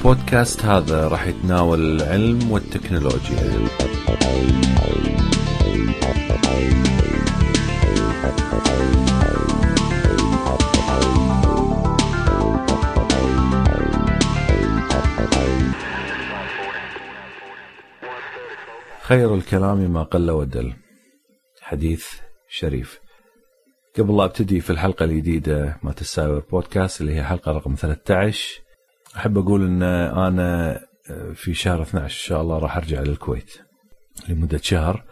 البودكاست هذا راح يتناول العلم والتكنولوجيا. خير الكلام ما قل ودل. حديث شريف. قبل لا أبتدي في الحلقة الجديدة ما تساوي بودكاست اللي هي حلقة رقم 13 أحب أقول إن أنا في شهر 12 إن شاء الله راح أرجع للكويت لمدة شهر.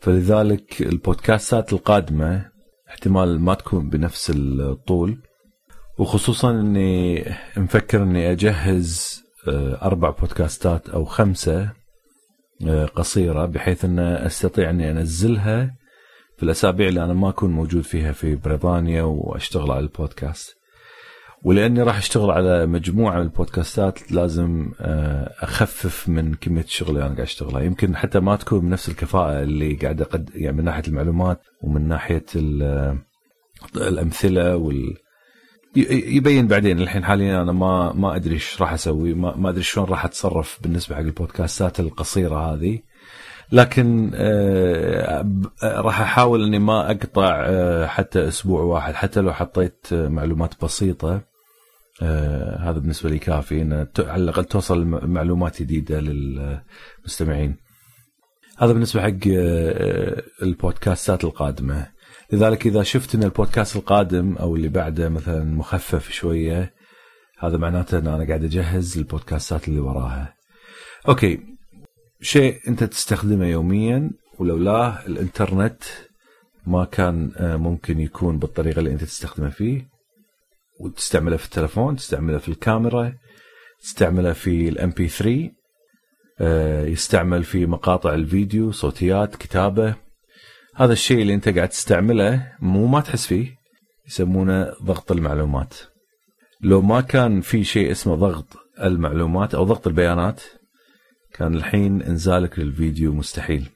فلذلك البودكاستات القادمة احتمال ما تكون بنفس الطول. وخصوصا إني مفكر إني أجهز أربع بودكاستات أو خمسة قصيرة بحيث إن أستطيع إني أنزلها في الأسابيع اللي أنا ما أكون موجود فيها في بريطانيا وأشتغل على البودكاست. ولأني راح أشتغل على مجموعة من البودكاستات لازم أخفف من كمية الشغل اللي أنا قاعد أشتغلها. يمكن حتى ما تكون بنفس الكفاءة اللي قاعد أقد يعني من ناحية المعلومات ومن ناحية الأمثلة وال يبين بعدين. الحين حاليا أنا ما ما أدري إيش راح أسوي ما, ما أدري شلون راح أتصرف بالنسبة حق البودكاستات القصيرة هذه. لكن راح أحاول إني ما أقطع حتى أسبوع واحد حتى لو حطيت معلومات بسيطة. هذا بالنسبة لي كافي إن على الأقل توصل معلومات جديدة للمستمعين. هذا بالنسبة حق البودكاستات القادمة. لذلك إذا شفت إن البودكاست القادم أو اللي بعده مثلا مخفف شوية هذا معناته إن أنا قاعد أجهز البودكاستات اللي وراها. okay. شيء أنت تستخدمه يوميا ولولاه الإنترنت ما كان ممكن يكون بالطريقة اللي أنت تستخدمه فيه. وتستعمله في التلفون تستعمله في الكاميرا تستعمله في الام بي 3 يستعمل في مقاطع الفيديو صوتيات كتابة. هذا الشيء اللي أنت قاعد تستعمله مو ما تحس فيه يسمونه ضغط المعلومات. لو ما كان في شيء اسمه ضغط المعلومات أو ضغط البيانات كان الحين إنزالك للفيديو مستحيل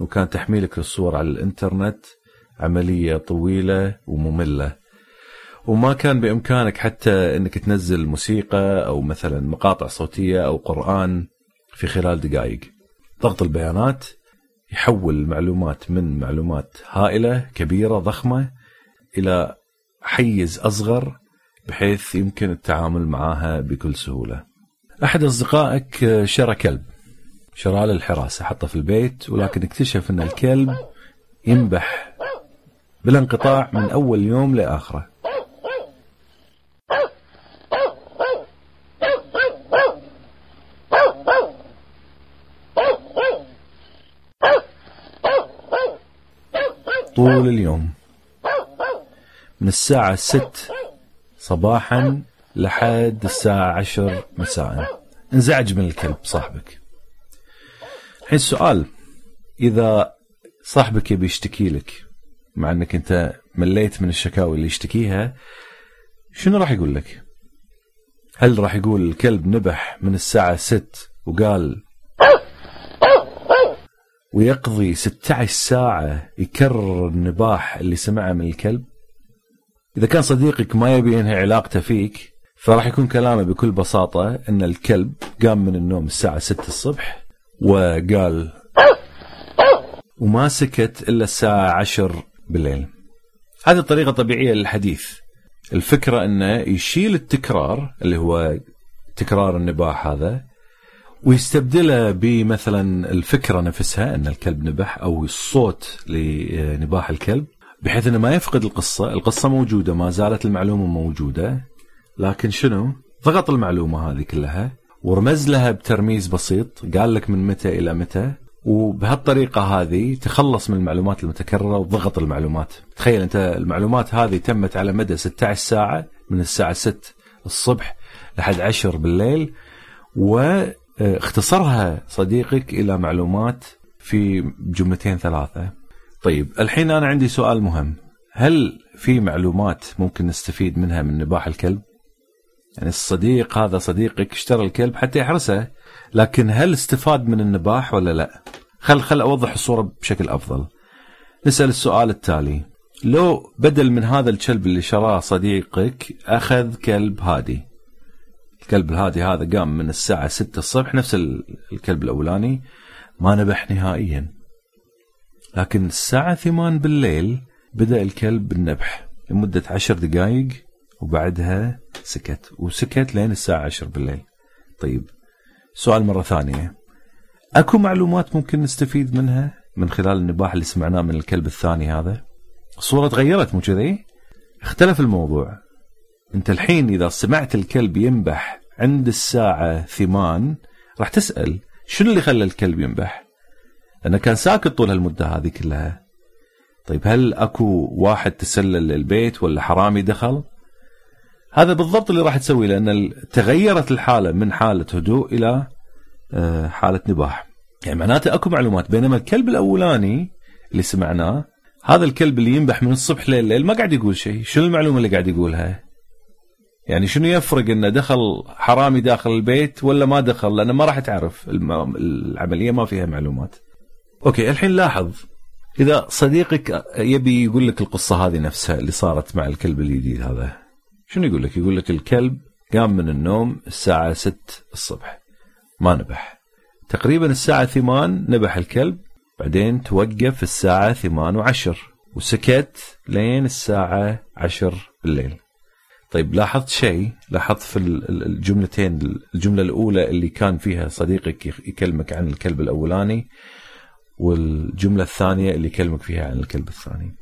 وكان تحميلك للصور على الإنترنت عملية طويلة ومملة. وما كان بإمكانك حتى أنك تنزل موسيقى أو مثلا مقاطع صوتية أو قرآن في خلال دقائق. ضغط البيانات يحول المعلومات من معلومات هائلة كبيرة ضخمة إلى حيز أصغر بحيث يمكن التعامل معها بكل سهولة. أحد أصدقائك شرى كلب. شرى للحراسة حطه في البيت ولكن اكتشف أن الكلب ينبح بلا انقطاع من أول يوم لآخره. طول اليوم من الساعة ست صباحا لحد الساعة عشر مساء. انزعج من الكلب صاحبك. السؤال إذا صاحبك يبي يشتكي لك مع أنك أنت مليت من الشكاوي اللي يشتكيها شنو راح يقول لك؟ هل راح يقول الكلب نبح من الساعة ست وقال ويقضي 16 ساعة يكرر النباح اللي سمعه من الكلب؟ إذا كان صديقك ما يبي ينهي علاقته فيك فراح يكون كلامه بكل بساطة أن الكلب قام من النوم الساعة 6 الصبح وقال وما سكت إلا الساعة 10 بالليل. هذه طريقة طبيعية للحديث. الفكرة أنه يشيل التكرار اللي هو تكرار النباح هذا ويستبدلها بمثلا الفكرة نفسها أن الكلب نبح أو الصوت لنباح الكلب بحيث أنه ما يفقد القصة. القصة موجودة ما زالت المعلومة موجودة لكن شنو؟ ضغط المعلومة هذه كلها. ورمز لها بترميز بسيط قال لك من متى إلى متى وبهالطريقة هذه تخلص من المعلومات المتكررة وضغط المعلومات تخيل أنت المعلومات هذه تمت على مدى 16 ساعة من الساعة 6 الصبح لحد 10 بالليل آه، اختصرها صديقك إلى معلومات في جملتين ثلاثة. طيب الحين أنا عندي سؤال مهم، هل في معلومات ممكن نستفيد منها من نباح الكلب؟ يعني الصديق هذا صديقك اشترى الكلب حتى يحرسه، لكن هل استفاد من النباح ولا لا؟ خل خل أوضح الصورة بشكل أفضل. نسأل السؤال التالي: لو بدل من هذا الكلب اللي شراه صديقك أخذ كلب هادي الكلب الهادي هذا قام من الساعة 6 الصبح نفس الكلب الأولاني ما نبح نهائيا لكن الساعة 8 بالليل بدأ الكلب بالنبح لمدة عشر دقائق وبعدها سكت. وسكت لين الساعة 10 بالليل. طيب سؤال مرة ثانية. أكو معلومات ممكن نستفيد منها من خلال النباح اللي سمعناه من الكلب الثاني هذا؟ الصورة تغيرت مو كذي؟ اختلف الموضوع. أنت الحين إذا سمعت الكلب ينبح عند الساعة ثمان راح تسأل شنو اللي خلى الكلب ينبح؟ لأنه كان ساكت طول هالمدة هذه كلها. طيب هل أكو واحد تسلل للبيت ولا حرامي دخل؟ هذا بالضبط اللي راح تسويه لأن تغيرت الحالة من حالة هدوء إلى آه، حالة نباح. يعني معناته أكو معلومات. بينما الكلب الأولاني اللي سمعناه هذا الكلب اللي ينبح من الصبح لليل ما قاعد يقول شيء. شنو المعلومة اللي قاعد يقولها؟ يعني شنو يفرق إنه دخل حرامي داخل البيت ولا ما دخل؟ لأنه ما راح تعرف. العملية ما فيها معلومات. أوكي الحين لاحظ. إذا صديقك يبي يقول لك القصة هذه نفسها اللي صارت مع الكلب الجديد هذا. شنو يقول لك؟ يقول لك الكلب قام من النوم الساعة 6 الصبح ما نبح. تقريبا الساعة 8 نبح الكلب بعدين توقف الساعة 8 و10 وسكت لين الساعة 10 بالليل. طيب لاحظت شيء لاحظت في الجملتين الجملة الأولى اللي كان فيها صديقك يكلمك عن الكلب الأولاني والجملة الثانية اللي يكلمك فيها عن الكلب الثاني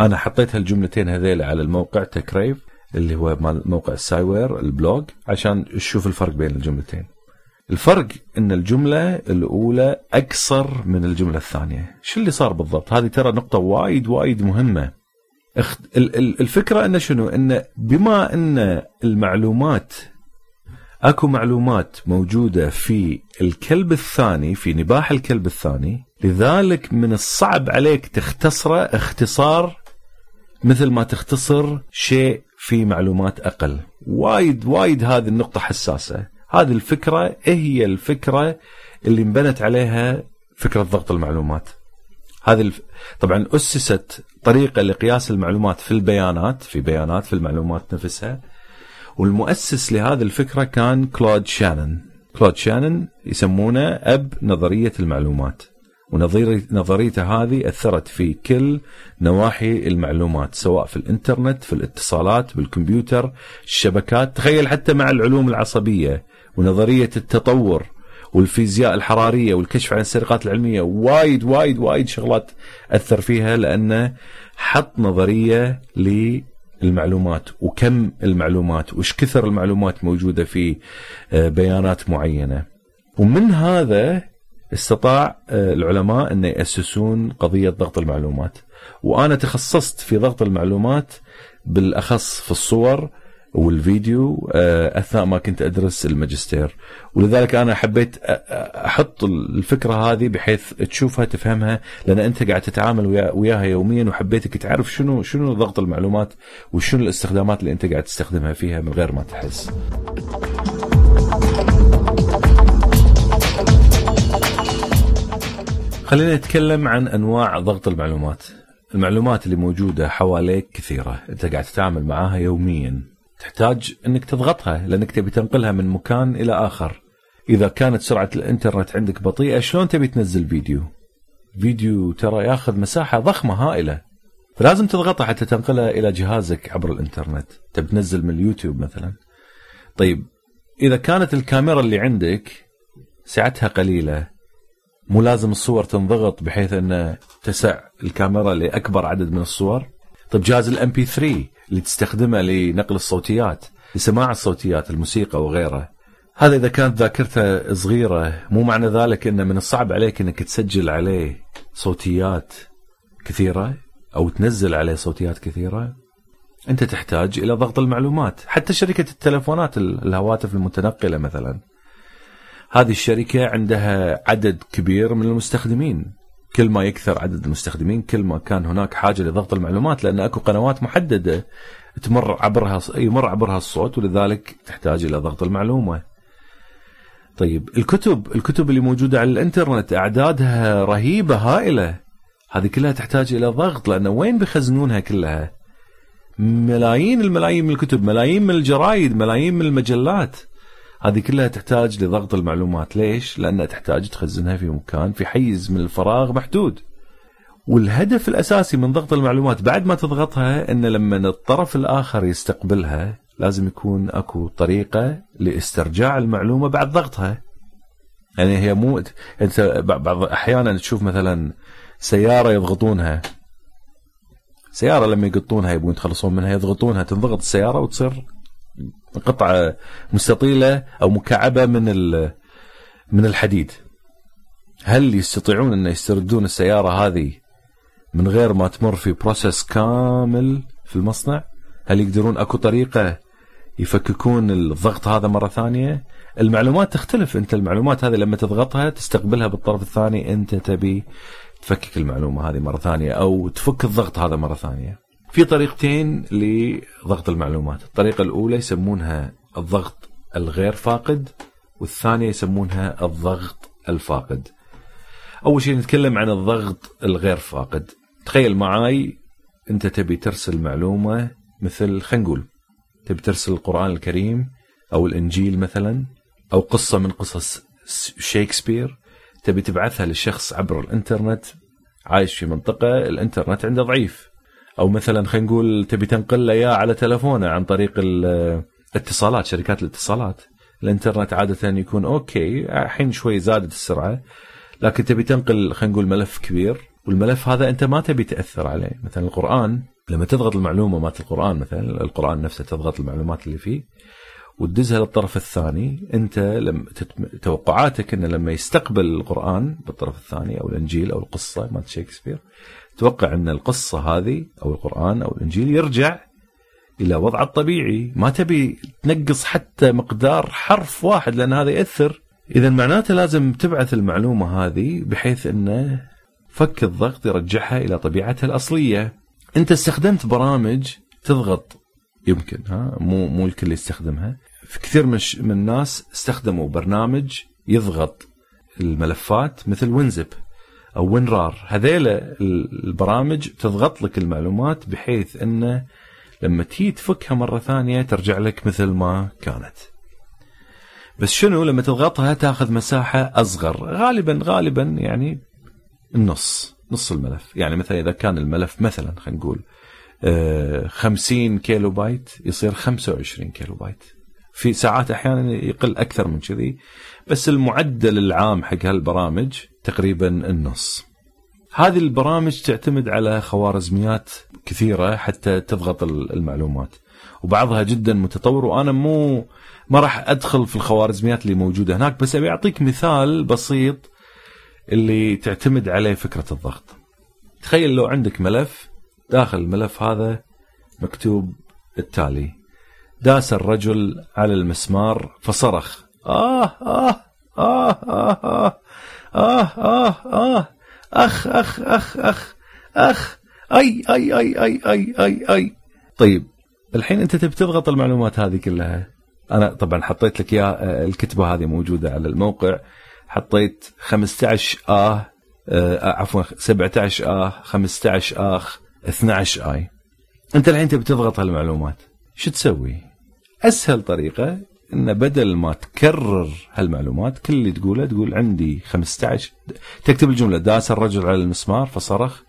أنا حطيت هالجملتين هذيل على الموقع تكريف اللي هو موقع السايوير ال blog عشان تشوف الفرق بين الجملتين. الفرق إن الجملة الأولى أقصر من الجملة الثانية. شو اللي صار بالضبط؟ هذه ترى نقطة وايد وايد مهمة. الفكرة انه شنو؟ انه بما إن المعلومات أكو معلومات موجودة في الكلب الثاني في نباح الكلب الثاني لذلك من الصعب عليك تختصره اختصار مثل ما تختصر شيء في معلومات أقل. وايد وايد هذه النقطة حساسة. هذه الفكرة هي الفكرة اللي انبنت عليها فكرة ضغط المعلومات؟ هذه الف... طبعا أسست طريقة لقياس المعلومات في البيانات في بيانات في المعلومات نفسها. والمؤسس لهذه الفكرة كان كلود شانن. كلود شانن يسمونه أب نظرية المعلومات. ونظريته هذه أثرت في كل نواحي المعلومات سواء في الإنترنت في الاتصالات بالكمبيوتر الشبكات تخيل حتى مع العلوم العصبية ونظرية التطور والفيزياء الحرارية والكشف عن السرقات العلمية وايد وايد وايد شغلات أثر فيها لأنه حط نظرية للمعلومات وكم المعلومات وش كثر المعلومات موجودة في آه، بيانات معينة. ومن هذا استطاع آه، العلماء أن يأسسون قضية ضغط المعلومات وأنا تخصصت في ضغط المعلومات بالأخص في الصور والفيديو آه، أثناء ما كنت أدرس الماجستير ولذلك أنا حبيت أحط الفكرة هذه بحيث تشوفها تفهمها لأن أنت قاعد تتعامل وياها يوميا وحبيتك تعرف شنو شنو ضغط المعلومات وشنو الاستخدامات اللي أنت قاعد تستخدمها فيها من غير ما تحس. خلينا نتكلم عن أنواع ضغط المعلومات. المعلومات اللي موجودة حواليك كثيرة، أنت قاعد تتعامل معاها يوميا. تحتاج أنك تضغطها لأنك تبي تنقلها من مكان إلى آخر. إذا كانت سرعة الإنترنت عندك بطيئة شلون تبي تنزل فيديو؟ فيديو ترى ياخذ مساحة ضخمة هائلة. فلازم تضغطها حتى تنقلها إلى جهازك عبر الإنترنت. تبي تنزل من اليوتيوب مثلا. طيب إذا كانت الكاميرا اللي عندك سعتها قليلة مو لازم الصور تنضغط بحيث أنه تسع الكاميرا لأكبر عدد من الصور. طيب جهاز الام بي 3 اللي تستخدمه لنقل الصوتيات لسماع الصوتيات الموسيقى وغيره. هذا إذا كانت ذاكرته صغيرة مو معنى ذلك إنه من الصعب عليك إنك تسجل عليه صوتيات كثيرة أو تنزل عليه صوتيات كثيرة. أنت تحتاج إلى ضغط المعلومات. حتى شركة التلفونات الهواتف المتنقلة مثلا. هذه الشركة عندها عدد كبير من المستخدمين كل ما يكثر عدد المستخدمين كل ما كان هناك حاجة لضغط المعلومات لأن أكو قنوات محددة تمر عبرها يمر عبرها الصوت ولذلك تحتاج إلى ضغط المعلومة. طيب الكتب الكتب اللي موجودة على الإنترنت أعدادها رهيبة هائلة هذه كلها تحتاج إلى ضغط لأن وين بيخزنونها كلها؟ ملايين الملايين من الكتب، ملايين من الجرايد، ملايين من المجلات. هذه كلها تحتاج لضغط المعلومات، ليش؟ لأنها تحتاج تخزنها في مكان في حيز من الفراغ محدود. والهدف الأساسي من ضغط المعلومات بعد ما تضغطها إن لما الطرف الآخر يستقبلها لازم يكون أكو طريقة لاسترجاع المعلومة بعد ضغطها. يعني هي مو أنت بعض أحيانا تشوف مثلا سيارة يضغطونها سيارة لما يقطونها يبون يتخلصون منها يضغطونها تنضغط السيارة وتصير قطعة مستطيلة أو مكعبة من من الحديد. هل يستطيعون أن يستردون السيارة هذه من غير ما تمر في بروسس كامل في المصنع؟ هل يقدرون أكو طريقة يفككون الضغط هذا مرة ثانية؟ المعلومات تختلف. أنت المعلومات هذه لما تضغطها تستقبلها بالطرف الثاني أنت تبي تفكك المعلومة هذه مرة ثانية أو تفك الضغط هذا مرة ثانية. في طريقتين لضغط المعلومات. الطريقة الأولى يسمونها الضغط الغير فاقد والثانية يسمونها الضغط الفاقد. أول شيء نتكلم عن الضغط الغير فاقد. تخيل معاي أنت تبي ترسل معلومة مثل خلينا نقول تبي ترسل القرآن الكريم أو الإنجيل مثلا أو قصة من قصص شكسبير تبي تبعثها للشخص عبر الإنترنت عايش في منطقة الإنترنت عنده ضعيف. أو مثلا خلينا نقول تبي تنقل له إياه على تلفونه عن طريق الاتصالات شركات الاتصالات. الإنترنت عادة يكون أوكي الحين شوي زادت السرعة لكن تبي تنقل خلينا نقول ملف كبير والملف هذا أنت ما تبي تأثر عليه. مثلا القرآن لما تضغط المعلومة مالت القرآن مثلا القرآن نفسه تضغط المعلومات اللي فيه وتدزها للطرف الثاني أنت لما توقعاتك إنه لما يستقبل القرآن بالطرف الثاني أو الإنجيل أو القصة مالت شكسبير توقع أن القصة هذه أو القرآن أو الإنجيل يرجع إلى وضعه الطبيعي. ما تبي تنقص حتى مقدار حرف واحد لأن هذا يأثر. اذا معناته لازم تبعث المعلومة هذه بحيث أنه فك الضغط يرجعها إلى طبيعتها الأصلية. أنت استخدمت برامج تضغط. يمكن ها؟ مو مو الكل يستخدمها. في كثير من من الناس استخدموا برنامج يضغط الملفات مثل وينزب. أو وينرار هذيل البرامج تضغط لك المعلومات بحيث إنه لما تيجي تفكها مرة ثانية ترجع لك مثل ما كانت. بس شنو لما تضغطها تاخذ مساحة أصغر؟ غالبا غالبا يعني النص نص الملف. يعني مثلا إذا كان الملف مثلا خلينا نقول 50 آه، كيلو بايت يصير 25 كيلو بايت في ساعات أحيانا يقل أكثر من كذي. بس المعدل العام حق هالبرامج تقريبا النص. هذه البرامج تعتمد على خوارزميات كثيرة حتى تضغط المعلومات وبعضها جدا متطور وأنا مو ما راح أدخل في الخوارزميات اللي موجودة هناك بس أبي أعطيك مثال بسيط اللي تعتمد عليه فكرة الضغط. تخيل لو عندك ملف داخل الملف هذا مكتوب التالي داس الرجل على المسمار فصرخ. آه آه آه آه آه. آه آه آه أخ أخ أخ أخ أخ أي أي أي أي أي أي أي. طيب الحين أنت تبي تضغط المعلومات هذه كلها. أنا طبعا حطيت لك إياها الكتبة هذه موجودة على الموقع. حطيت 15 آه, آه عفوا 17 آه 15 آخ 12 آي. أنت الحين تبي تضغط هالمعلومات. شو تسوي؟ أسهل طريقة إن بدل ما تكرر هالمعلومات كل اللي تقوله تقول عندي 15 تكتب الجملة داس الرجل على المسمار فصرخ.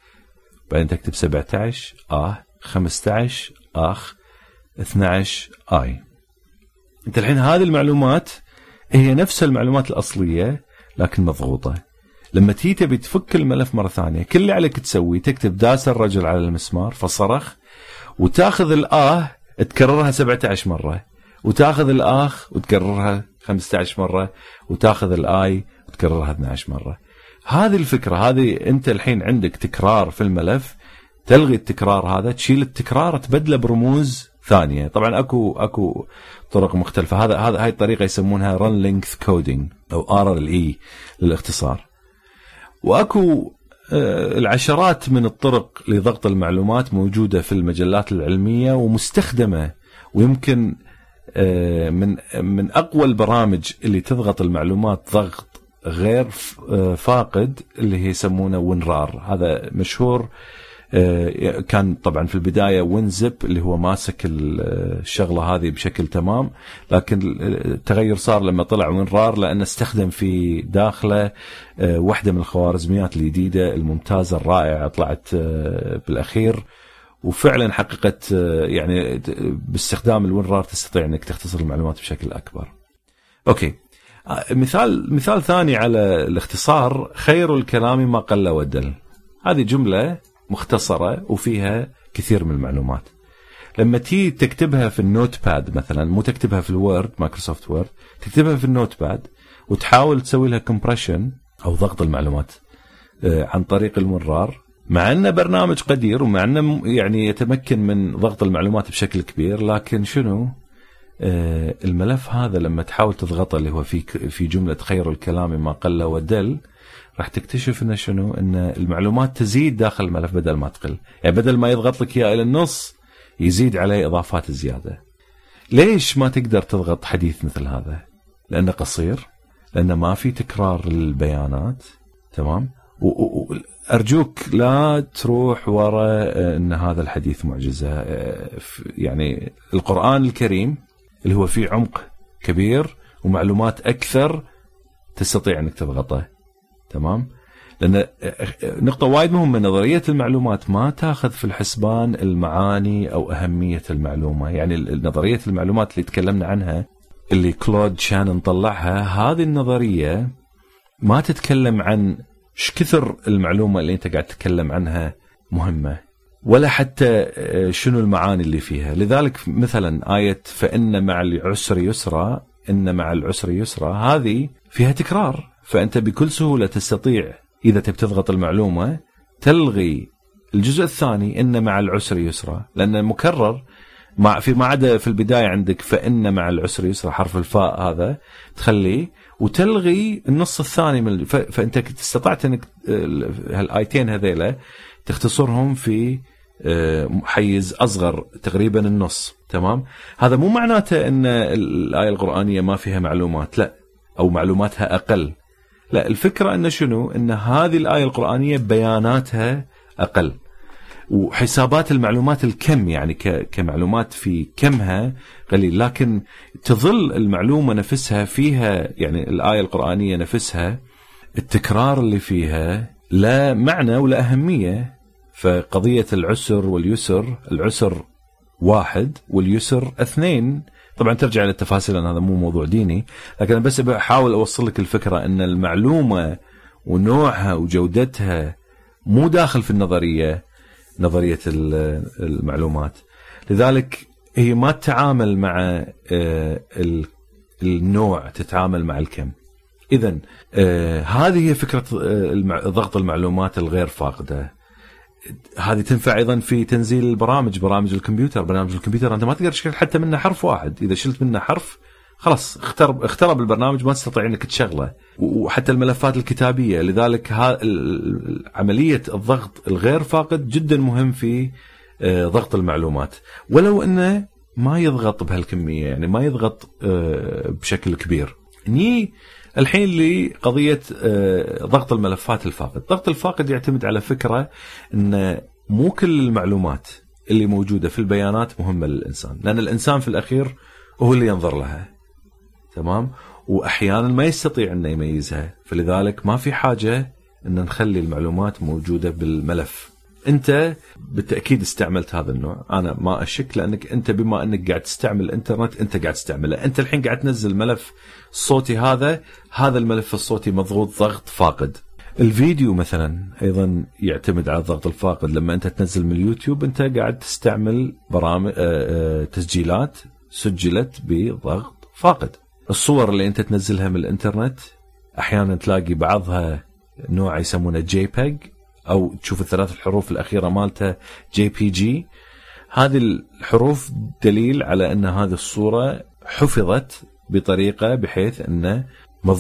بعدين تكتب 17 آه. 15 آخ. 12 آي. أنت الحين هذه المعلومات هي نفس المعلومات الأصلية لكن مضغوطة. لما تيجي تبي تفك الملف مرة ثانية كل اللي عليك تسوي تكتب داس الرجل على المسمار فصرخ. وتاخذ الآه تكررها 17 مرة. وتاخذ الآخ وتكررها 15 مرة وتاخذ الآي وتكررها 12 مرة. هذه الفكرة هذه أنت الحين عندك تكرار في الملف تلغي التكرار هذا تشيل التكرار تبدله برموز ثانية. طبعا أكو أكو طرق مختلفة. هذا هذا هاي الطريقة يسمونها run length coding أو RLE للاختصار. وأكو آه، العشرات من الطرق لضغط المعلومات موجودة في المجلات العلمية ومستخدمة ويمكن من من أقوى البرامج اللي تضغط المعلومات ضغط غير آه، فاقد اللي هي يسمونه WinRAR هذا مشهور آه، كان طبعا في البداية WinZip اللي هو ماسك الشغلة هذه بشكل تمام لكن التغير صار لما طلع وينرار لأنه استخدم في داخله واحدة من الخوارزميات الجديدة الممتازة الرائعة طلعت بالأخير. وفعلا حققت يعني باستخدام الوينرار تستطيع إنك تختصر المعلومات بشكل أكبر. أوكي مثال مثال ثاني على الاختصار خير الكلام ما قل ودل. هذه جملة مختصرة وفيها كثير من المعلومات. لما تيجي تكتبها في ال Notepad مثلا مو تكتبها في ال Word Microsoft Word تكتبها في ال Notepad وتحاول تسوي لها compression أو ضغط المعلومات آه، عن طريق ال WinRAR مع انه برنامج قدير ومع انه يعني يتمكن من ضغط المعلومات بشكل كبير لكن شنو؟ آه الملف هذا لما تحاول تضغطه اللي هو في في جملة خير الكلام ما قل ودل راح تكتشف إنه شنو؟ إن المعلومات تزيد داخل الملف بدل ما تقل. يعني بدل ما يضغط لك إياه إلى النص يزيد عليه إضافات زيادة. ليش ما تقدر تضغط حديث مثل هذا؟ لأنه قصير لأنه ما في تكرار للبيانات تمام؟ أرجوك لا تروح ورا آه، إن هذا الحديث معجزة آه، يعني القرآن الكريم اللي هو فيه عمق كبير ومعلومات أكثر تستطيع أنك تضغطه. تمام؟ لأن آه، نقطة وايد مهمة نظرية المعلومات ما تاخذ في الحسبان المعاني أو أهمية المعلومة. يعني نظرية المعلومات اللي تكلمنا عنها اللي كلود شانن طلعها هذه النظرية ما تتكلم عن إيش كثر المعلومة اللي أنت قاعد تتكلم عنها مهمة؟ ولا حتى آه، شنو المعاني اللي فيها؟ لذلك مثلا آية فإن مع العسر يسرا إن مع العسر يسرا هذه فيها تكرار. فأنت بكل سهولة تستطيع إذا تبي تضغط المعلومة تلغي الجزء الثاني إن مع العسر يسرا. لأن مكرر مع في ما عدا في البداية عندك فإن مع العسر يسرا حرف الفاء هذا تخليه وتلغي النص الثاني من فأنت استطعت إنك هالآيتين هذيلا تختصرهم في آه، حيز أصغر تقريبا النص تمام؟ هذا مو معناته إن الآية القرآنية ما فيها معلومات لا أو معلوماتها أقل. لا الفكرة إن شنو؟ إن هذه الآية القرآنية بياناتها أقل. وحسابات المعلومات الكم يعني كمعلومات في كمها قليل لكن تظل المعلومة نفسها فيها يعني الآية القرآنية نفسها التكرار اللي فيها لا معنى ولا أهمية. فقضية العسر واليسر العسر واحد واليسر اثنين. طبعا ترجع للتفاصيل لأن هذا مو موضوع ديني لكن بس بحاول أوصل لك الفكرة إن المعلومة ونوعها وجودتها مو داخل في النظرية. نظرية المعلومات. لذلك هي ما تتعامل مع آه، النوع تتعامل مع الكم. اذا آه، هذه هي فكرة آه، ضغط المعلومات الغير فاقدة. هذه تنفع أيضا في تنزيل البرامج برامج الكمبيوتر. برنامج الكمبيوتر أنت ما تقدر تشكل حتى منه حرف واحد. إذا شلت منه حرف خلاص اخترب اخترب البرنامج ما تستطيع إنك تشغله. وحتى الملفات الكتابية. لذلك عملية الضغط الغير فاقد جدا مهم في آه، ضغط المعلومات. ولو إنه ما يضغط بهالكمية يعني ما يضغط آه، بشكل كبير. ني الحين لقضية آه، ضغط الملفات الفاقد. ضغط الفاقد يعتمد على فكرة إن مو كل المعلومات اللي موجودة في البيانات مهمة للإنسان. لأن الإنسان في الأخير هو اللي ينظر لها. تمام؟ وأحيانا ما يستطيع إنه يميزها فلذلك ما في حاجة إن نخلي المعلومات موجودة بالملف. أنت بالتأكيد استعملت هذا النوع. أنا ما أشك لأنك أنت بما إنك قاعد تستعمل الإنترنت أنت قاعد تستعمله. أنت الحين قاعد تنزل ملف صوتي هذا هذا الملف الصوتي مضغوط ضغط فاقد. الفيديو مثلا أيضا يعتمد على الضغط الفاقد. لما أنت تنزل من اليوتيوب أنت قاعد تستعمل برامج آه، آه، تسجيلات سجلت بضغط فاقد. الصور اللي انت تنزلها من الانترنت أحيانا تلاقي بعضها نوع يسمونه JPEG أو تشوف الثلاث الحروف الأخيرة مالته JPG هذه الحروف دليل على أن هذه الصورة حفظت بطريقة بحيث انه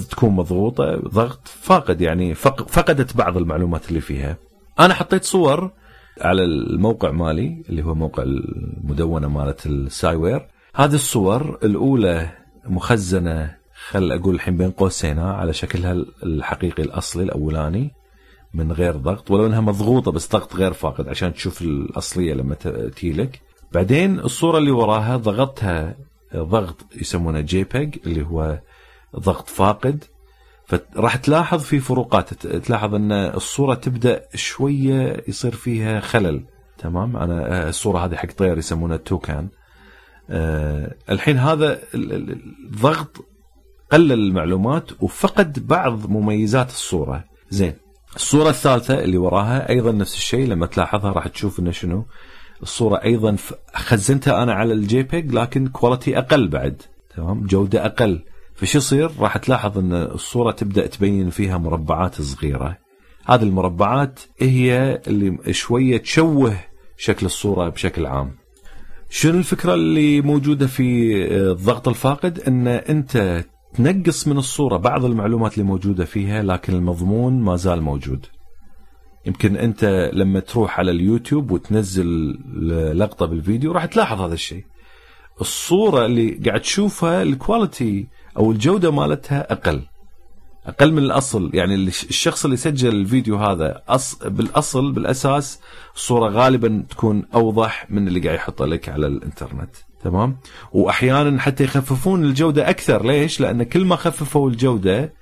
تكون مضغوطة ضغط فاقد يعني فقدت بعض المعلومات اللي فيها. أنا حطيت صور على الموقع مالي اللي هو موقع المدونة مالت السايوير هذه الصور الأولى مخزنة خل أقول الحين بين قوسين على شكلها الحقيقي الأصلي الأولاني من غير ضغط ولو إنها مضغوطة بس ضغط غير فاقد عشان تشوف الأصلية لما تجيلك بعدين الصورة اللي وراها ضغطتها ضغط يسمونه JPEG اللي هو ضغط فاقد. فراح تلاحظ في فروقات تلاحظ إن الصورة تبدأ شوية يصير فيها خلل. تمام؟ أنا الصورة هذه حق طير يسمونها toucan. الحين هذا الضغط قلل المعلومات وفقد بعض مميزات الصورة. زين الصورة الثالثة اللي وراها أيضا نفس الشيء لما تلاحظها راح تشوف إنه شنو؟ الصورة أيضا خزنتها أنا على ال JPEG لكن quality أقل بعد. تمام؟ جودة أقل. فشو يصير؟ راح تلاحظ إن الصورة تبدأ تبين فيها مربعات صغيرة. هذه المربعات هي اللي شوية تشوه شكل الصورة بشكل عام. شنو الفكرة اللي موجودة في الضغط الفاقد؟ إن أنت تنقص من الصورة بعض المعلومات اللي موجودة فيها لكن المضمون ما زال موجود. يمكن أنت لما تروح على اليوتيوب وتنزل لقطة بالفيديو راح تلاحظ هذا الشيء. الصورة اللي قاعد تشوفها الكواليتي أو الجودة مالتها أقل. أقل من الأصل. يعني الشخص اللي سجل الفيديو هذا أص... بالأصل بالأساس الصورة غالبا تكون أوضح من اللي قاعد يحطه لك على الإنترنت. تمام؟ واحيانا حتى يخففون الجودة أكثر. ليش؟ لأن كل ما خففوا الجودة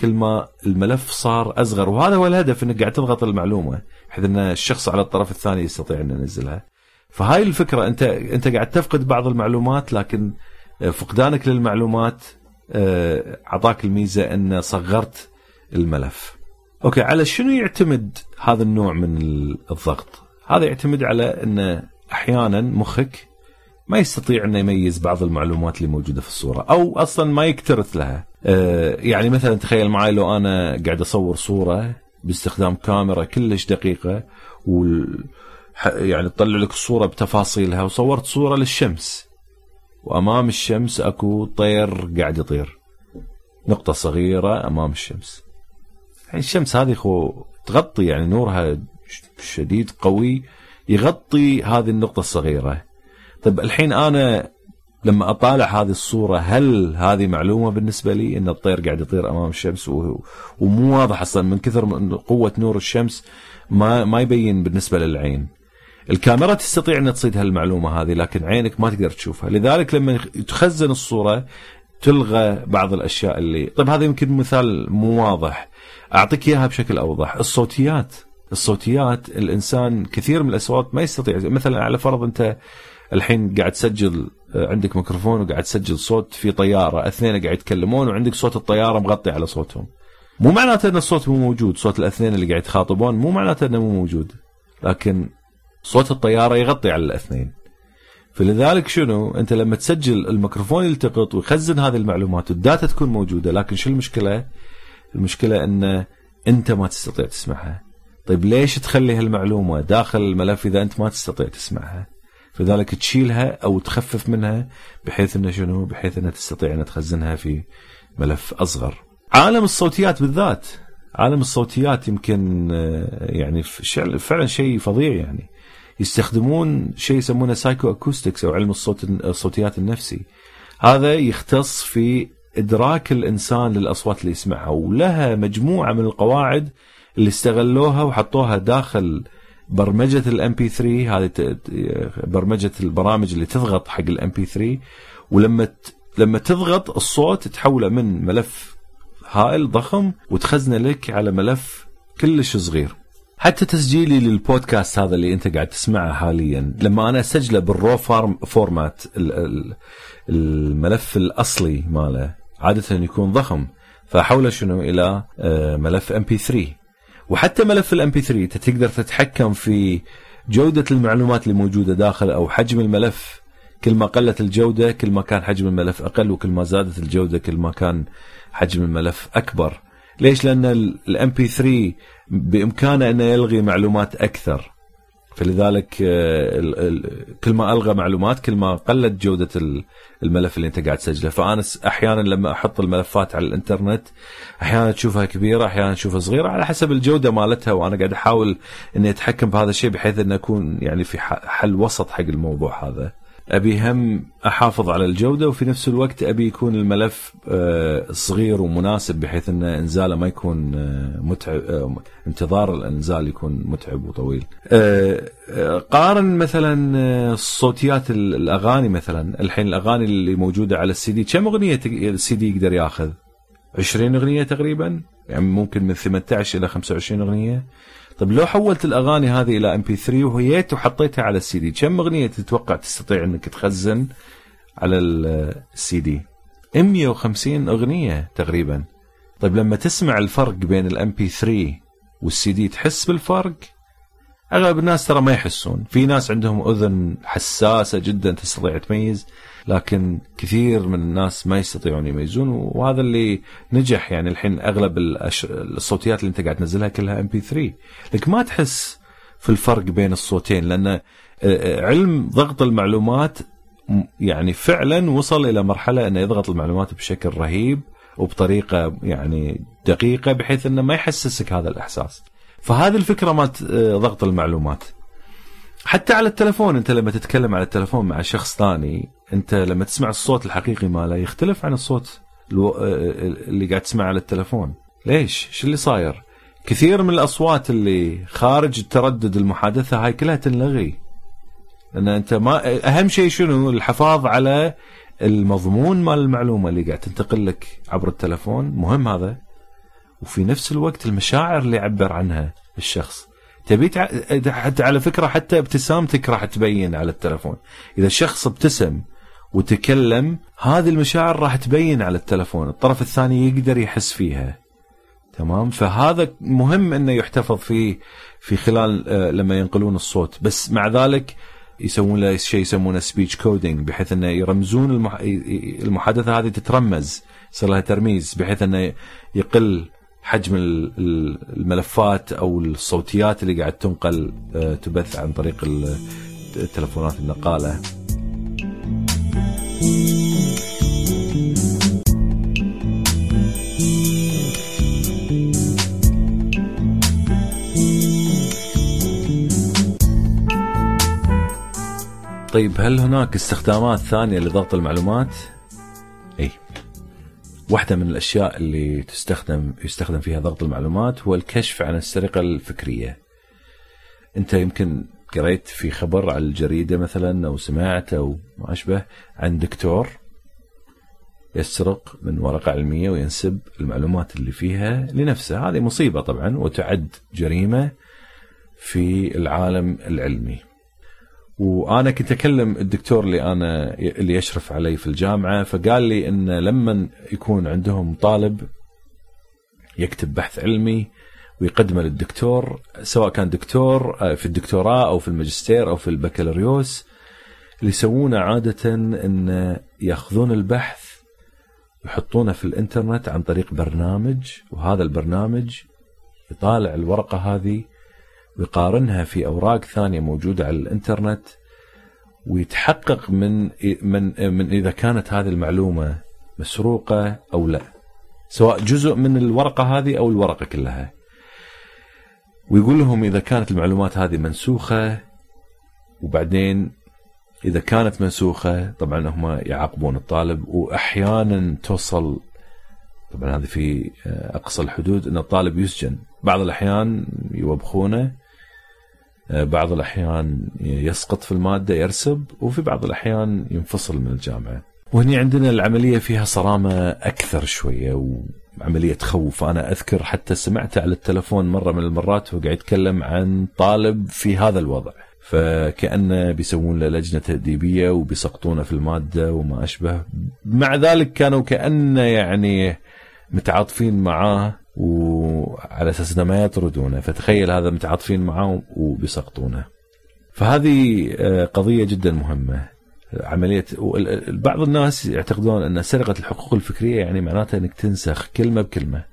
كل ما الملف صار أصغر. وهذا هو الهدف إنك قاعد تضغط المعلومة بحيث إن الشخص على الطرف الثاني يستطيع إنه ينزلها. فهاي الفكرة. أنت أنت قاعد تفقد بعض المعلومات لكن فقدانك للمعلومات أعطاك الميزة أن صغرت الملف. أوكي على شنو يعتمد هذا النوع من الضغط؟ هذا يعتمد على أن أحيانا مخك ما يستطيع انه يميز بعض المعلومات اللي موجودة في الصورة أو أصلا ما يكترث لها. آه، يعني مثلا تخيل معي لو أنا قاعد أصور صورة باستخدام كاميرا كلش دقيقة وال يعني تطلع لك الصورة بتفاصيلها وصورت صورة للشمس وأمام الشمس أكو طير قاعد يطير. نقطة صغيرة أمام الشمس. يعني الشمس هذه خو تغطي يعني نورها شديد قوي يغطي هذه النقطة الصغيرة. طيب الحين أنا لما أطالع هذه الصورة هل هذه معلومة بالنسبة لي إن الطير قاعد يطير أمام الشمس؟ ومو واضح أصلا من كثر قوة نور الشمس ما ما يبين بالنسبة للعين. الكاميرا تستطيع ان تصيد هالمعلومة هذه لكن عينك ما تقدر تشوفها. لذلك لما تخزن الصورة تلغى بعض الأشياء اللي طيب هذا يمكن مثال مو واضح. أعطيك إياها بشكل أوضح. الصوتيات. الصوتيات الإنسان كثير من الأصوات ما يستطيع مثلا على فرض أنت الحين قاعد تسجل عندك ميكروفون وقاعد تسجل صوت في طيارة اثنين قاعد يتكلمون وعندك صوت الطيارة مغطي على صوتهم. مو معناته أن الصوت مو موجود صوت الأثنين اللي قاعد يتخاطبون مو معناته أنه مو موجود لكن صوت الطيارة يغطي على الاثنين. فلذلك شنو؟ انت لما تسجل الميكروفون يلتقط ويخزن هذه المعلومات والداتا تكون موجودة لكن شو المشكلة؟ المشكلة إن أنت ما تستطيع تسمعها. طيب ليش تخلي هالمعلومة داخل الملف إذا أنت ما تستطيع تسمعها؟ فذلك تشيلها أو تخفف منها بحيث إنه شنو؟ بحيث إنها تستطيع ان تخزنها في ملف أصغر. عالم الصوتيات بالذات عالم الصوتيات يمكن آه، يعني فعلا شيء فظيع يعني. يستخدمون شيء يسمونه psychoacoustics أو علم الصوت الصوتيات النفسي. هذا يختص في إدراك الإنسان للأصوات اللي يسمعها ولها مجموعة من القواعد اللي استغلوها وحطوها داخل برمجة ال MP3 هذه برمجة البرامج اللي تضغط حق ال MP3 ولما لما تضغط الصوت تحوله من ملف هائل ضخم وتخزنه لك على ملف كلش صغير. حتى تسجيلي للبودكاست هذا اللي أنت قاعد تسمعه حاليا لما أنا أسجله بال raw form format الملف الأصلي ماله عادة يكون ضخم فاحوله شنو إلى آه، ملف MP3 وحتى ملف ال MP3 أنت تقدر تتحكم في جودة المعلومات اللي موجودة داخل أو حجم الملف. كل ما قلت الجودة كل ما كان حجم الملف أقل وكل ما زادت الجودة كل ما كان حجم الملف أكبر. ليش؟ لأن الام بي 3 بإمكانه إنه يلغي معلومات أكثر. فلذلك آه، كل ما ألغى معلومات كل ما قلت جودة الملف اللي أنت قاعد تسجله. فأنا أحيانا لما أحط الملفات على الإنترنت أحيانا تشوفها كبيرة أحيانا تشوفها صغيرة على حسب الجودة مالتها. وأنا قاعد أحاول إني أتحكم بهذا الشيء بحيث ان اكون يعني في حل وسط حق الموضوع هذا. أبي هم أحافظ على الجودة وفي نفس الوقت أبي يكون الملف آه، صغير ومناسب بحيث أن إنزاله ما يكون آه، متعب آه، انتظار الإنزال يكون متعب وطويل. قارن مثلا الصوتيات الأغاني مثلا الحين الأغاني اللي موجودة على السي دي كم أغنية السي دي يقدر ياخذ؟ 20 أغنية تقريبا يعني ممكن من 18 إلى 25 أغنية طيب لو حولت الأغاني هذه إلى MP3 وهيت وحطيتها على السي دي كم أغنية تتوقع تستطيع إنك تخزن على السي دي؟ 150 أغنية تقريبا. طيب لما تسمع الفرق بين ال MP3 وال CD تحس بالفرق؟ أغلب الناس ترى ما يحسون. في ناس عندهم أذن حساسة جدا تستطيع تميز. لكن كثير من الناس ما يستطيعون يميزون وهذا اللي نجح يعني الحين أغلب الصوتيات اللي انت قاعد تنزلها كلها ام بي 3 لك ما تحس في الفرق بين الصوتين لأن آه، آه، علم ضغط المعلومات يعني فعلا وصل إلى مرحلة إنه يضغط المعلومات بشكل رهيب وبطريقة يعني دقيقة بحيث إنه ما يحسسك هذا الإحساس. فهذه الفكرة مالت آه، ضغط المعلومات. حتى على التلفون انت لما تتكلم على التلفون مع شخص ثاني انت لما تسمع الصوت الحقيقي ماله يختلف عن الصوت اللي قاعد تسمعه على التلفون. ليش؟ شو اللي صاير؟ كثير من الأصوات اللي خارج التردد المحادثة هاي كلها تنلغي. لأن أنت ما أهم شيء شنو؟ الحفاظ على المضمون مال المعلومة اللي قاعد تنتقل لك عبر التلفون. مهم هذا. وفي نفس الوقت المشاعر اللي يعبر عنها الشخص. تبي حتى على فكرة حتى ابتسامتك راح تبين على التلفون. إذا الشخص ابتسم وتكلم هذه المشاعر راح تبين على التلفون الطرف الثاني يقدر يحس فيها. تمام؟ فهذا مهم إنه يحتفظ فيه في خلال آه، لما ينقلون الصوت. بس مع ذلك يسوون له شيء يسمونه speech coding بحيث إنه يرمزون المحادثة هذه تترمز يصير لها ترميز بحيث إنه يقل حجم الملفات أو الصوتيات اللي قاعد تنقل آه، تبث عن طريق التلفونات النقالة. طيب هل هناك استخدامات ثانية لضغط المعلومات؟ واحدة من الأشياء اللي تستخدم يستخدم فيها ضغط المعلومات هو الكشف عن السرقة الفكرية. أنت يمكن قريت في خبر على الجريدة مثلا أو سمعت أو ما أشبه عن دكتور يسرق من ورقة علمية وينسب المعلومات اللي فيها لنفسه هذه مصيبة طبعا وتعد جريمة في العالم العلمي وأنا كنت أكلم الدكتور اللي أنا اللي يشرف علي في الجامعة فقال لي إن لما يكون عندهم طالب يكتب بحث علمي ويقدمه للدكتور سواء كان دكتور آه، في الدكتوراه أو في الماجستير أو في البكالوريوس اللي يسوونه عادة إن يأخذون البحث يحطونه في الإنترنت عن طريق برنامج وهذا البرنامج يطالع الورقة هذه ويقارنها في أوراق ثانية موجودة على الإنترنت ويتحقق من من من إذا كانت هذه المعلومة مسروقة أو لا. سواء جزء من الورقة هذه أو الورقة كلها. ويقول لهم إذا كانت المعلومات هذه منسوخة وبعدين إذا كانت منسوخة طبعا هم يعاقبون الطالب واحيانا توصل طبعا هذه في أقصى الحدود إن الطالب يسجن. بعض الأحيان يوبخونه آه، بعض الأحيان يسقط في المادة يرسب وفي بعض الأحيان ينفصل من الجامعة. وهني عندنا العملية فيها صرامة أكثر شوية وعملية تخوف أنا أذكر حتى سمعت على التلفون مرة من المرات وهو قاعد يتكلم عن طالب في هذا الوضع. فكأنه بيسوون له لجنة تأديبية وبيسقطونه في المادة وما أشبه. مع ذلك كانوا كأنه يعني متعاطفين معاه وعلى أساس إنه ما يطردونه. فتخيل هذا متعاطفين معاه وبيسقطونه. فهذه آه، قضية جدا مهمة. عملية بعض الناس يعتقدون أن سرقة الحقوق الفكرية يعني معناتها إنك تنسخ كلمة بكلمة.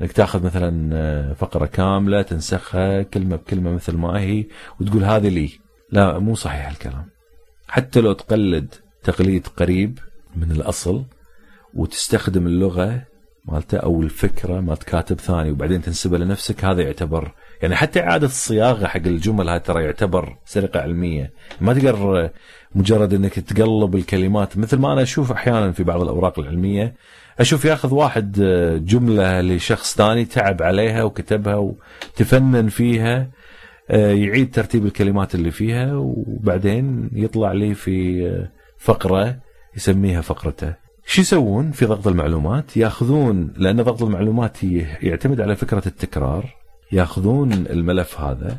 إنك تأخذ مثلا آه، فقرة كاملة تنسخها كلمة بكلمة مثل ما هي وتقول هذه لي. لا مو صحيح الكلام. حتى لو تقلد تقليد قريب من الأصل وتستخدم اللغة مالته أو الفكرة مالت كاتب ثاني وبعدين تنسبها لنفسك هذا يعتبر يعني حتى إعادة الصياغة حق الجمل هاي ترى يعتبر سرقة علمية. ما تقدر مجرد إنك تقلب الكلمات مثل ما أنا أشوف أحيانا في بعض الأوراق العلمية أشوف ياخذ واحد جملة لشخص ثاني تعب عليها وكتبها وتفنن فيها يعيد ترتيب الكلمات اللي فيها وبعدين يطلع لي في فقرة يسميها فقرته. شو يسوون في ضغط المعلومات؟ ياخذون لأن ضغط المعلومات يعتمد على فكرة التكرار. ياخذون الملف هذا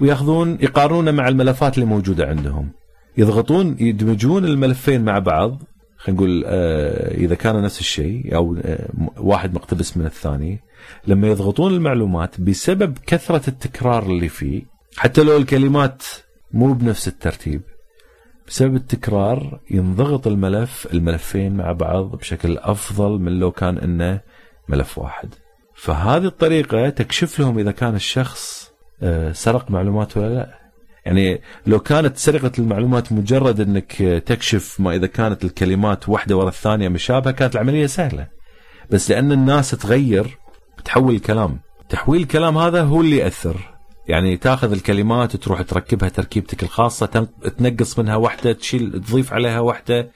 وياخذون يقارنونه مع الملفات اللي موجودة عندهم. يضغطون يدمجون الملفين مع بعض. خلينا نقول آه إذا كان نفس الشيء أو آه واحد مقتبس من الثاني. لما يضغطون المعلومات بسبب كثرة التكرار اللي فيه حتى لو الكلمات مو بنفس الترتيب بسبب التكرار ينضغط الملف الملفين مع بعض بشكل أفضل من لو كان إنه ملف واحد. فهذه الطريقة تكشف لهم إذا كان الشخص آه، سرق معلومات ولا لا. يعني لو كانت سرقة المعلومات مجرد إنك تكشف ما إذا كانت الكلمات واحدة ورا الثانية مشابهة كانت العملية سهلة. بس لأن الناس تغير تحول الكلام. تحويل الكلام هذا هو اللي يأثر يعني تاخذ الكلمات وتروح تركبها تركيبتك الخاصة تنقص منها واحدة تشيل تضيف عليها واحدة.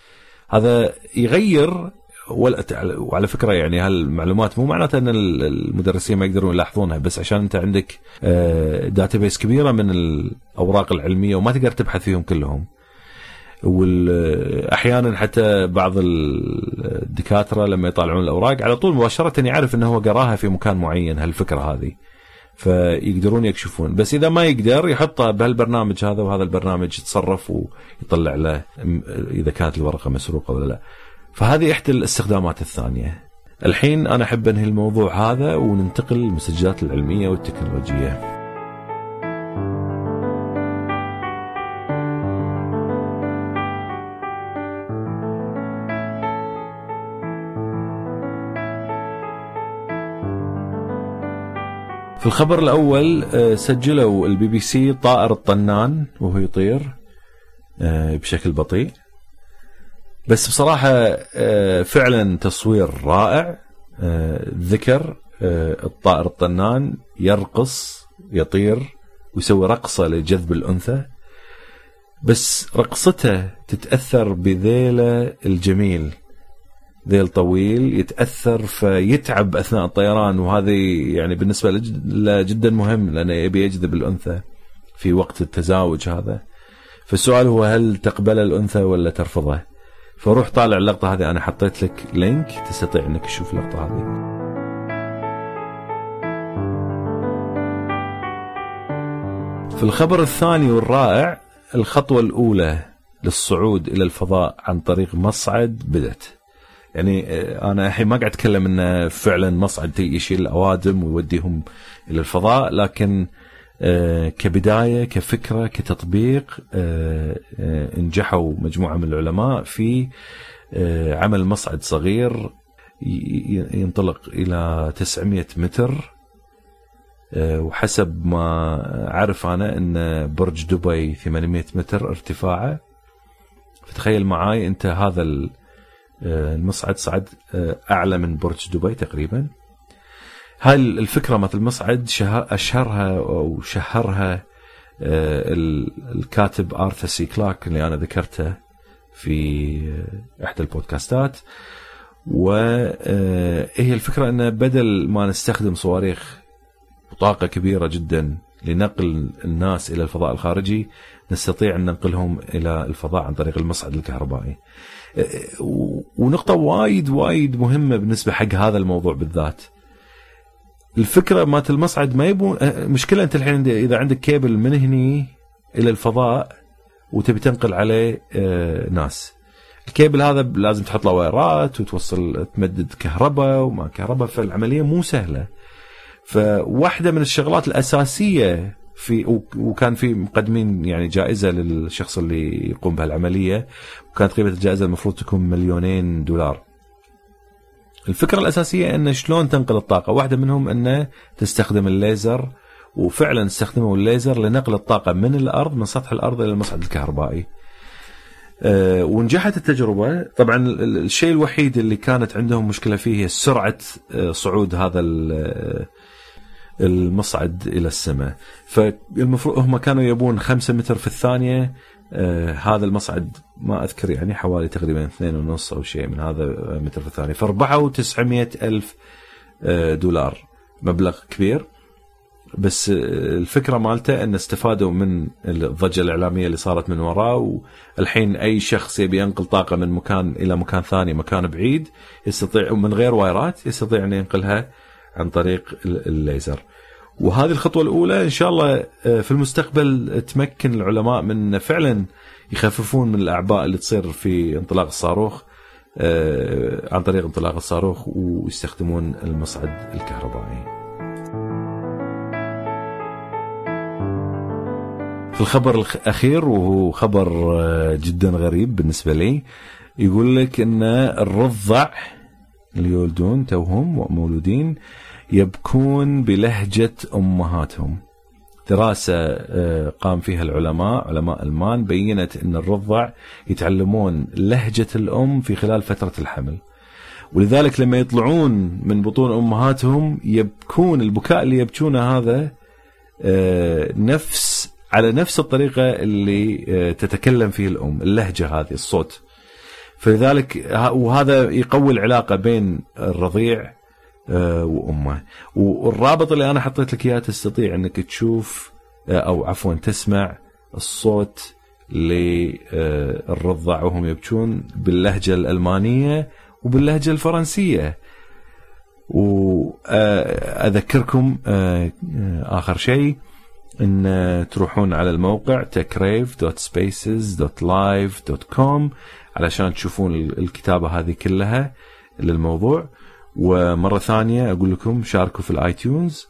هذا يغير وعلى فكرة يعني هالمعلومات مو معناتها إن المدرسين ما يقدرون يلاحظونها بس عشان أنت عندك داتابيس آه، كبيرة من الأوراق العلمية وما تقدر تبحث فيهم كلهم. واحيانا حتى بعض الدكاترة لما يطالعون الأوراق على طول مباشرة يعرف إنه هو قراها في مكان معين هالفكرة هذه. فيقدرون يكشفون. بس إذا ما يقدر يحطها بهالبرنامج هذا وهذا البرنامج يتصرف ويطلع له إذا كانت الورقة مسروقة ولا لا. فهذه إحدى الاستخدامات الثانية. الحين أنا أحب أنهي الموضوع هذا وننتقل للمستجدات العلمية والتكنولوجية. في الخبر الأول آه، سجلوا البي بي سي طائر الطنان وهو يطير آه، بشكل بطيء. بس بصراحة آه، فعلا تصوير رائع. ذكر الطائر الطنان يرقص يطير ويسوي رقصة لجذب الأنثى. بس رقصته تتأثر بذيلة الجميل. ذيل طويل يتأثر فيتعب أثناء الطيران وهذه يعني بالنسبة له جدا مهم لأنه يبي يجذب الأنثى في وقت التزاوج هذا. فالسؤال هو هل تقبل الأنثى ولا ترفضه؟ فروح طالع اللقطة هذه أنا حطيت لك لينك تستطيع إنك تشوف اللقطة هذه. في الخبر الثاني والرائع الخطوة الأولى للصعود إلى الفضاء عن طريق مصعد بدت يعني آه، أنا الحين ما قاعد أتكلم إنه فعلا مصعد يشيل الأوادم ويوديهم إلى الفضاء لكن آه، كبداية كفكرة كتطبيق آه، نجحوا مجموعة من العلماء في عمل مصعد صغير ينطلق إلى 900 متر وحسب ما أعرف أنا إن برج دبي 800 متر ارتفاعه. فتخيل معاي أنت هذا المصعد صعد آه، أعلى من برج دبي تقريبا هاي الفكرة مثل المصعد أشهرها أو شهرها آه، الكاتب آرثر سي كلارك اللي أنا ذكرته في إحدى البودكاستات وهي الفكرة إنه بدل ما نستخدم صواريخ بطاقه كبيرة جدا لنقل الناس إلى الفضاء الخارجي نستطيع أن ننقلهم إلى الفضاء عن طريق المصعد الكهربائي. ونقطة وايد وايد مهمة بالنسبة حق هذا الموضوع بالذات. الفكرة مالت المصعد ما يبون مشكلة أنت الحين إذا عندك كيبل من هني إلى الفضاء وتبي تنقل عليه آه، ناس. الكيبل هذا لازم تحط له وايرات وتوصل تمدد كهرباء وما كهرباء فالعملية مو سهلة. فواحدة من الشغلات الأساسية في وكان في مقدمين يعني جائزة للشخص اللي يقوم بهالعملية وكانت قيمة الجائزة المفروض تكون مليونين دولار. الفكرة الأساسية إن شلون تنقل الطاقة؟ واحدة منهم انه تستخدم الليزر وفعلا استخدموا الليزر لنقل الطاقة من الأرض من سطح الأرض إلى المصعد الكهربائي. أه ونجحت التجربة. طبعا الشيء الوحيد اللي كانت عندهم مشكلة فيه هي سرعة أه، صعود هذا المصعد إلى السماء. فالمفروض هم كانوا يبون 5 متر في الثانية آه هذا المصعد ما أذكر يعني حوالي تقريبا اثنين ونص أو شيء من هذا متر في الثانية. فربحوا 900 ألف آه دولار مبلغ كبير. بس الفكرة مالته إن استفادوا من الضجة الإعلامية اللي صارت من وراه والحين أي شخص يبي ينقل طاقة من مكان إلى مكان ثاني مكان بعيد يستطيع من غير وايرات يستطيع أن ينقلها عن طريق الليزر. وهذه الخطوة الأولى إن شاء الله آه، في المستقبل تمكن العلماء من فعلا يخففون من الأعباء اللي تصير في انطلاق الصاروخ آه، عن طريق انطلاق الصاروخ ويستخدمون المصعد الكهربائي. في الخبر الأخير وهو خبر آه، جدا غريب بالنسبة لي يقول لك أن الرضع اللي يولدون توهم مولودين يبكون بلهجة أمهاتهم. دراسة آه، قام فيها العلماء علماء ألمان بينت أن الرضع يتعلمون لهجة الأم في خلال فترة الحمل. ولذلك لما يطلعون من بطون أمهاتهم يبكون البكاء اللي يبكونه هذا آه، نفس على نفس الطريقة اللي آه، تتكلم فيه الأم اللهجة هذه الصوت. فلذلك وهذا يقوي العلاقة بين الرضيع وأمه. والرابط اللي أنا حطيت لك إياه تستطيع إنك تشوف آه، أو عفوا تسمع الصوت للرضع وهم يبكون باللهجة الألمانية وباللهجة الفرنسية. وأذكركم آخر شيء إن تروحون على الموقع techrave.spaces.live.com علشان تشوفون الكتابة هذه كلها للموضوع. ومرة ثانية أقول لكم شاركوا في الآيتونز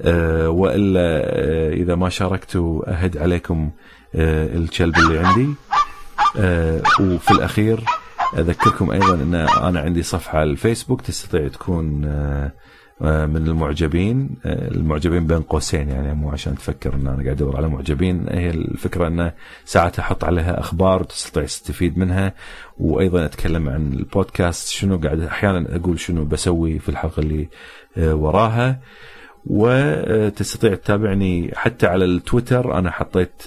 أه وإلا أه إذا ما شاركتوا أهد عليكم أه الكلب اللي عندي. وفي الأخير أذكركم أيضا إن أنا عندي صفحة على الفيسبوك تستطيع تكون آه، من المعجبين آه، المعجبين بين قوسين يعني مو عشان تفكر إن أنا قاعد أدور على معجبين. هي الفكرة انه ساعات أحط عليها أخبار وتستطيع تستفيد منها. وأيضا أتكلم عن البودكاست شنو قاعد أحيانا أقول شنو بسوي في الحلقة اللي آه، وراها. وتستطيع تتابعني حتى على التويتر. أنا حطيت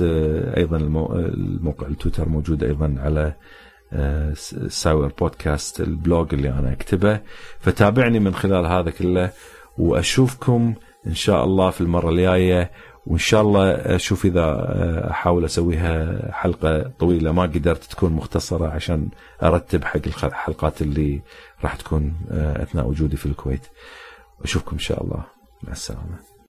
أيضا الموقع التويتر موجود أيضا على ساور بودكاست ال blog اللي أنا أكتبه. فتابعني من خلال هذا كله وأشوفكم إن شاء الله في المرة الجاية. وإن شاء الله أشوف إذا آه، أحاول أسويها حلقة طويلة. ما قدرت تكون مختصرة عشان أرتب حق الحلقات اللي راح تكون آه، أثناء وجودي في الكويت. أشوفكم إن شاء الله. مع السلامة.